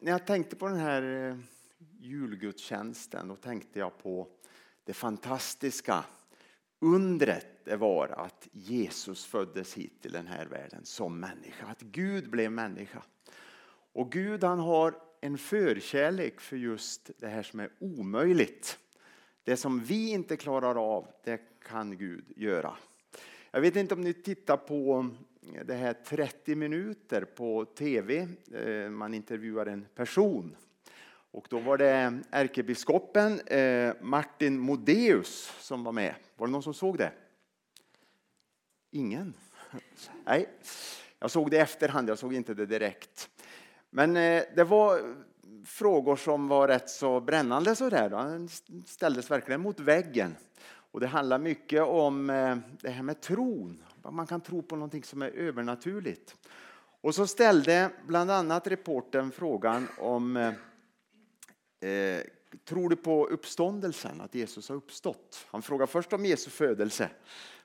när jag tänkte på den här eh, julgudstjänsten då tänkte jag på det fantastiska undret det var att Jesus föddes hit till den här världen som människa. Att Gud blev människa. Och Gud han har en förkärlek för just det här som är omöjligt. Det som vi inte klarar av, det kan Gud göra. Jag vet inte om ni tittar på det här 30 minuter på tv. Eh, man intervjuar en person. Och då var det ärkebiskopen eh, Martin Modéus som var med. Var det någon som såg det? Ingen? Nej, jag såg det i efterhand, jag såg inte det direkt. Men eh, det var frågor som var rätt så brännande sådär. Han ställdes verkligen mot väggen. Och det handlar mycket om eh, det här med tron. Man kan tro på någonting som är övernaturligt. Och så ställde bland annat reporten frågan om eh, eh, Tror du på uppståndelsen, att Jesus har uppstått? Han frågade först om Jesu födelse.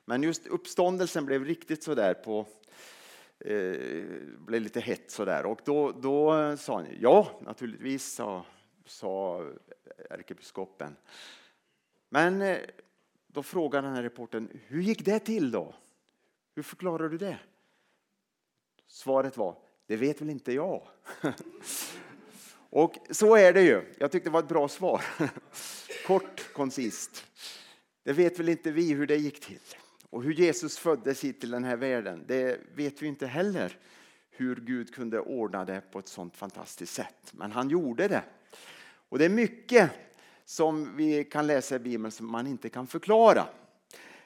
Men just uppståndelsen blev riktigt sådär på eh, blev lite hett sådär. Och då, då sa han ja, naturligtvis, sa, sa ärkebiskopen. Men eh, då frågade den här reporten, hur gick det till då? Hur förklarar du det? Svaret var, det vet väl inte jag. Och så är det ju. Jag tyckte det var ett bra svar. Kort, koncist. Det vet väl inte vi hur det gick till. Och hur Jesus föddes hit till den här världen, det vet vi inte heller. Hur Gud kunde ordna det på ett sånt fantastiskt sätt. Men han gjorde det. Och det är mycket som vi kan läsa i Bibeln som man inte kan förklara.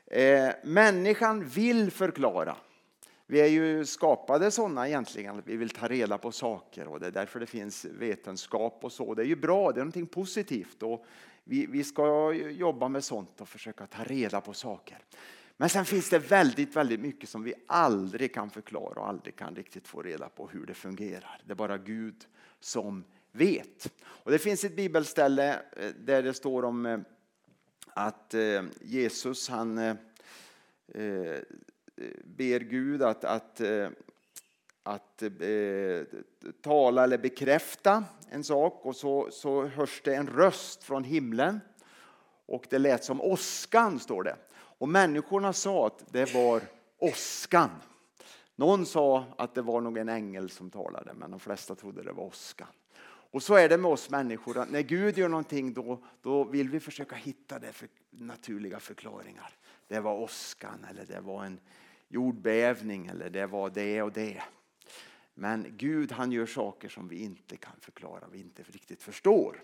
Eh, människan vill förklara. Vi är ju skapade sådana egentligen, att vi vill ta reda på saker och det är därför det finns vetenskap och så. Det är ju bra, det är någonting positivt och vi, vi ska jobba med sånt och försöka ta reda på saker. Men sen finns det väldigt, väldigt mycket som vi aldrig kan förklara och aldrig kan riktigt få reda på hur det fungerar. Det är bara Gud som vet. Och det finns ett bibelställe eh, där det står om eh, att eh, Jesus han ber Gud att, att, att tala eller bekräfta en sak och så, så hörs det en röst från himlen och det lät som åskan står det. Och människorna sa att det var åskan. Någon sa att det var nog en ängel som talade men de flesta trodde det var åskan. Och så är det med oss människor, att när Gud gör någonting då, då vill vi försöka hitta det för naturliga förklaringar. Det var åskan eller det var en jordbävning eller det var det och det. Men Gud han gör saker som vi inte kan förklara, vi inte riktigt förstår.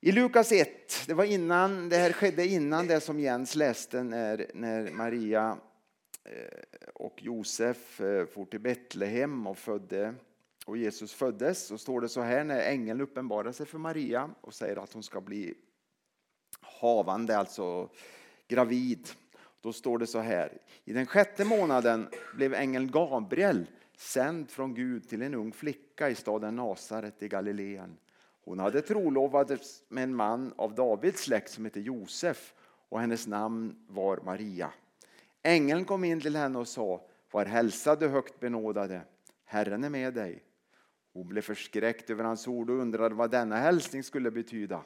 I Lukas 1, det, var innan, det här skedde innan det som Jens läste när, när Maria eh, och Josef eh, for till Betlehem och födde och Jesus föddes så står det så här när ängeln uppenbarar sig för Maria och säger att hon ska bli havande, alltså gravid. Då står det så här. I den sjätte månaden blev ängeln Gabriel sänd från Gud till en ung flicka i staden Nasaret i Galileen. Hon hade trolovats med en man av Davids släkt som hette Josef och hennes namn var Maria. Ängeln kom in till henne och sa Var hälsad du högt benådade, Herren är med dig. Hon blev förskräckt över hans ord och undrade vad denna hälsning skulle betyda.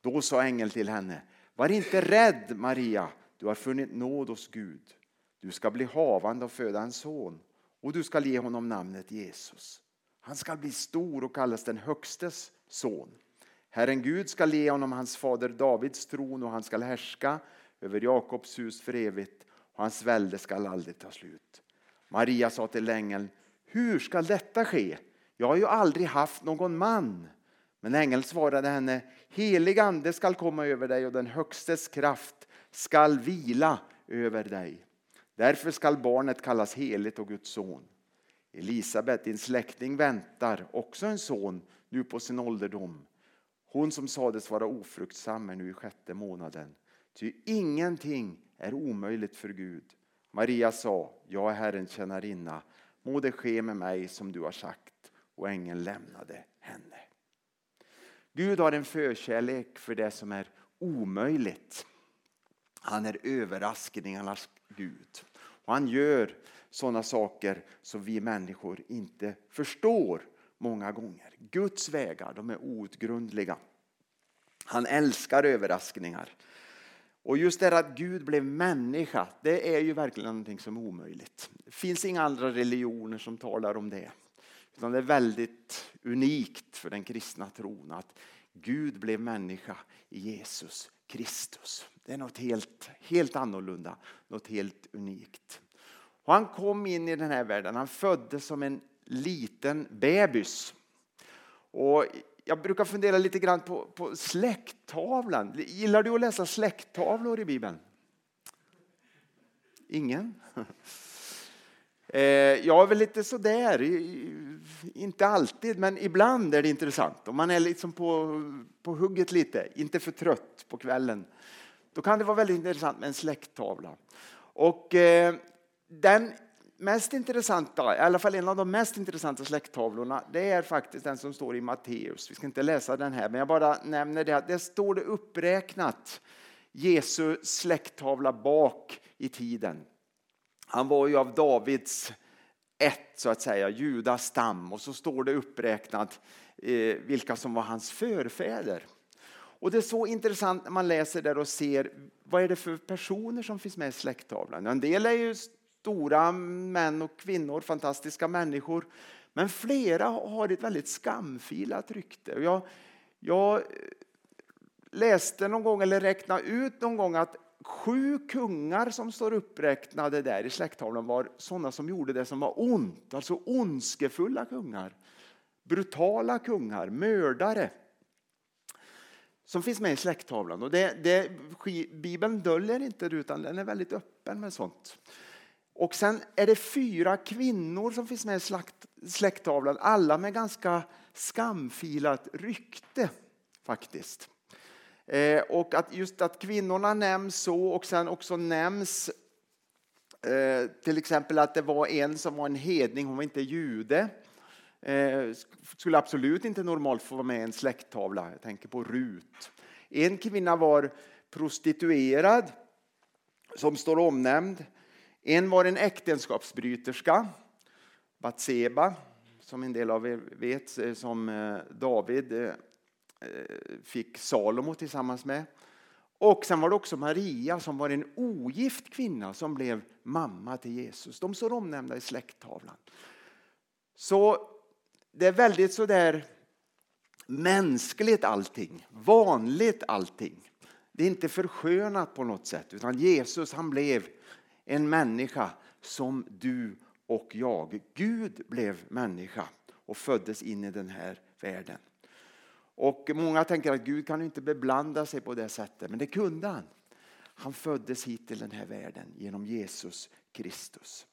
Då sa ängeln till henne, var inte rädd Maria, du har funnit nåd hos Gud. Du ska bli havande och föda en son och du ska ge honom namnet Jesus. Han ska bli stor och kallas den högstes son. Herren Gud ska ge honom hans fader Davids tron och han ska härska över Jakobs hus för evigt och hans välde skall aldrig ta slut. Maria sa till ängeln, hur ska detta ske? Jag har ju aldrig haft någon man. Men ängeln svarade henne, helig ande skall komma över dig och den högstes kraft skall vila över dig. Därför skall barnet kallas heligt och Guds son. Elisabet, din släkting, väntar också en son nu på sin ålderdom. Hon som sades vara ofruktsam är nu i sjätte månaden. Ty ingenting är omöjligt för Gud. Maria sa, jag är Herrens tjänarinna. Må det ske med mig som du har sagt och ängeln lämnade henne. Gud har en förkärlek för det som är omöjligt. Han är överraskningarnas Gud. Och han gör sådana saker som vi människor inte förstår många gånger. Guds vägar de är outgrundliga. Han älskar överraskningar. Och just det att Gud blev människa, det är ju verkligen någonting som är omöjligt. Det finns inga andra religioner som talar om det. Utan det är väldigt unikt för den kristna tron att Gud blev människa i Jesus Kristus. Det är något helt, helt annorlunda, något helt unikt. Och han kom in i den här världen, han föddes som en liten bebis. Och jag brukar fundera lite grann på, på släkttavlan. Gillar du att läsa släkttavlor i Bibeln? Ingen? Eh, jag är väl lite sådär, inte alltid, men ibland är det intressant. Om man är liksom på, på hugget lite, inte för trött på kvällen, då kan det vara väldigt intressant med en släkttavla. Och eh, den mest intressanta, i alla fall en av de mest intressanta släkttavlorna, det är faktiskt den som står i Matteus. Vi ska inte läsa den här, men jag bara nämner det att där står det uppräknat Jesu släkttavla bak i tiden. Han var ju av Davids ett, så att säga, Judas stam och så står det uppräknat eh, vilka som var hans förfäder. Och det är så intressant när man läser där och ser vad är det för personer som finns med i släkttavlan. En del är ju stora män och kvinnor, fantastiska människor. Men flera har ett väldigt skamfilat rykte. Jag, jag eh, läste någon gång, eller räknade ut någon gång att sju kungar som står uppräknade där i släkttavlan var sådana som gjorde det som var ont, alltså ondskefulla kungar. Brutala kungar, mördare som finns med i släkttavlan. Och det, det, Bibeln döljer inte det utan den är väldigt öppen med sånt. Och sen är det fyra kvinnor som finns med i släkttavlan, alla med ganska skamfilat rykte faktiskt. Eh, och att just att kvinnorna nämns så och sen också nämns eh, till exempel att det var en som var en hedning, hon var inte jude. Eh, skulle absolut inte normalt få vara med i en släkttavla. Jag tänker på Rut. En kvinna var prostituerad som står omnämnd. En var en äktenskapsbryterska, Batseba, som en del av er vet, eh, som eh, David eh, Eh, fick Salomo tillsammans med. Och sen var det också Maria som var en ogift kvinna som blev mamma till Jesus. De står omnämnda i släkttavlan. Så det är väldigt sådär mänskligt allting, vanligt allting. Det är inte förskönat på något sätt utan Jesus han blev en människa som du och jag. Gud blev människa och föddes in i den här världen. Och Många tänker att Gud kan inte beblanda sig på det sättet, men det kunde han. Han föddes hit till den här världen genom Jesus Kristus.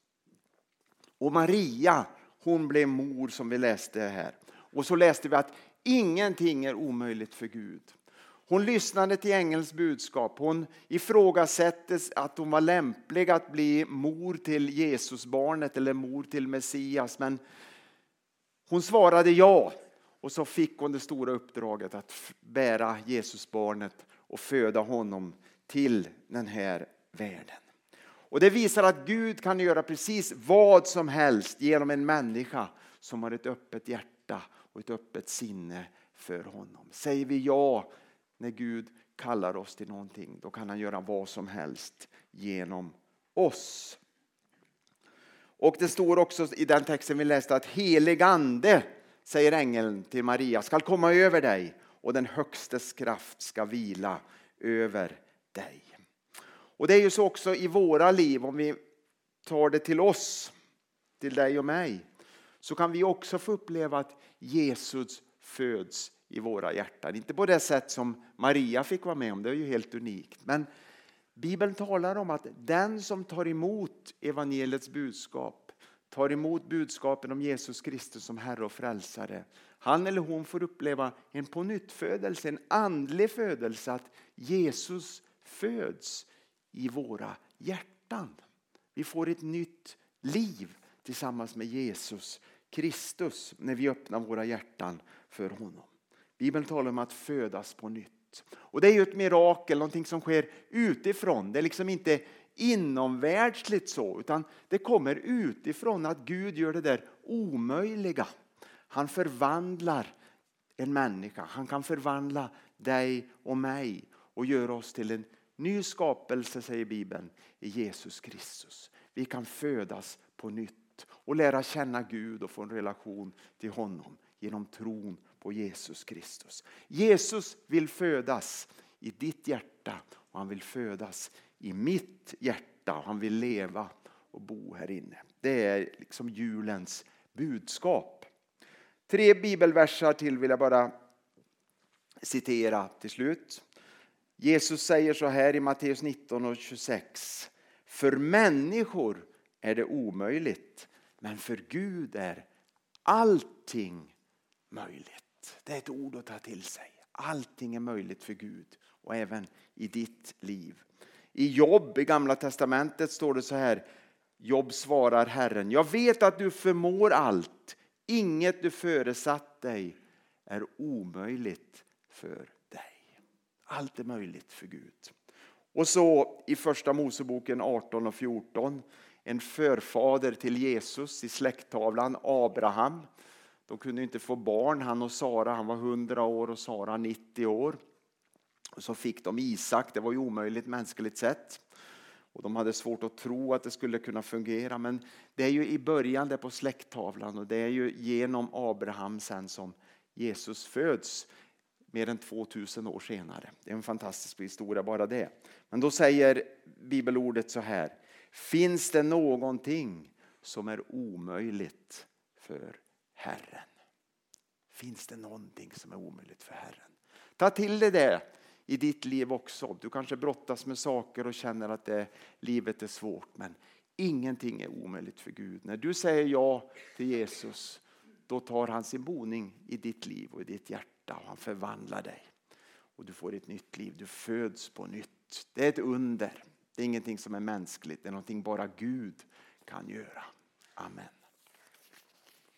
Och Maria, hon blev mor som vi läste här. Och så läste vi att ingenting är omöjligt för Gud. Hon lyssnade till ängelns budskap. Hon ifrågasatte att hon var lämplig att bli mor till Jesusbarnet eller mor till Messias. Men hon svarade ja. Och så fick hon det stora uppdraget att bära Jesusbarnet och föda honom till den här världen. Och Det visar att Gud kan göra precis vad som helst genom en människa som har ett öppet hjärta och ett öppet sinne för honom. Säger vi ja när Gud kallar oss till någonting, då kan han göra vad som helst genom oss. Och det står också i den texten vi läste att helig ande, säger ängeln till Maria, skall komma över dig och den högstes kraft ska vila över dig. Och det är ju så också i våra liv, om vi tar det till oss, till dig och mig, så kan vi också få uppleva att Jesus föds i våra hjärtan. Inte på det sätt som Maria fick vara med om, det är ju helt unikt. Men Bibeln talar om att den som tar emot evangeliets budskap, tar emot budskapen om Jesus Kristus som Herre och Frälsare, han eller hon får uppleva en pånyttfödelse, en andlig födelse, att Jesus föds i våra hjärtan. Vi får ett nytt liv tillsammans med Jesus Kristus när vi öppnar våra hjärtan för honom. Bibeln talar om att födas på nytt. Och Det är ju ett mirakel, någonting som sker utifrån. Det är liksom inte inomvärldsligt så, utan det kommer utifrån att Gud gör det där omöjliga. Han förvandlar en människa. Han kan förvandla dig och mig och göra oss till en ny skapelse, säger Bibeln, i Jesus Kristus. Vi kan födas på nytt och lära känna Gud och få en relation till honom genom tron på Jesus Kristus. Jesus vill födas i ditt hjärta och han vill födas i mitt hjärta. Han vill leva och bo här inne. Det är liksom julens budskap. Tre bibelversar till vill jag bara citera till slut. Jesus säger så här i Matteus 19 och 26. För människor är det omöjligt, men för Gud är allting möjligt. Det är ett ord att ta till sig. Allting är möjligt för Gud och även i ditt liv. I Jobb i Gamla Testamentet står det så här. Jobb svarar Herren, jag vet att du förmår allt. Inget du föresatt dig är omöjligt för dig. Allt är möjligt för Gud. Och så i första Moseboken 18 och 14 en förfader till Jesus i släkttavlan, Abraham. De kunde inte få barn, han och Sara. Han var 100 år och Sara 90 år. Så fick de Isak, det var ju omöjligt mänskligt sett. Och de hade svårt att tro att det skulle kunna fungera. Men det är ju i början där på släkttavlan och det är ju genom Abraham sen som Jesus föds mer än 2000 år senare. Det är en fantastisk historia bara det. Men då säger bibelordet så här. Finns det någonting som är omöjligt för Herren? Finns det någonting som är omöjligt för Herren? Ta till dig det i ditt liv också. Du kanske brottas med saker och känner att det, livet är svårt. Men ingenting är omöjligt för Gud. När du säger ja till Jesus, då tar han sin boning i ditt liv och i ditt hjärta och han förvandlar dig. Och du får ett nytt liv, du föds på nytt. Det är ett under. Det är ingenting som är mänskligt, det är någonting bara Gud kan göra. Amen.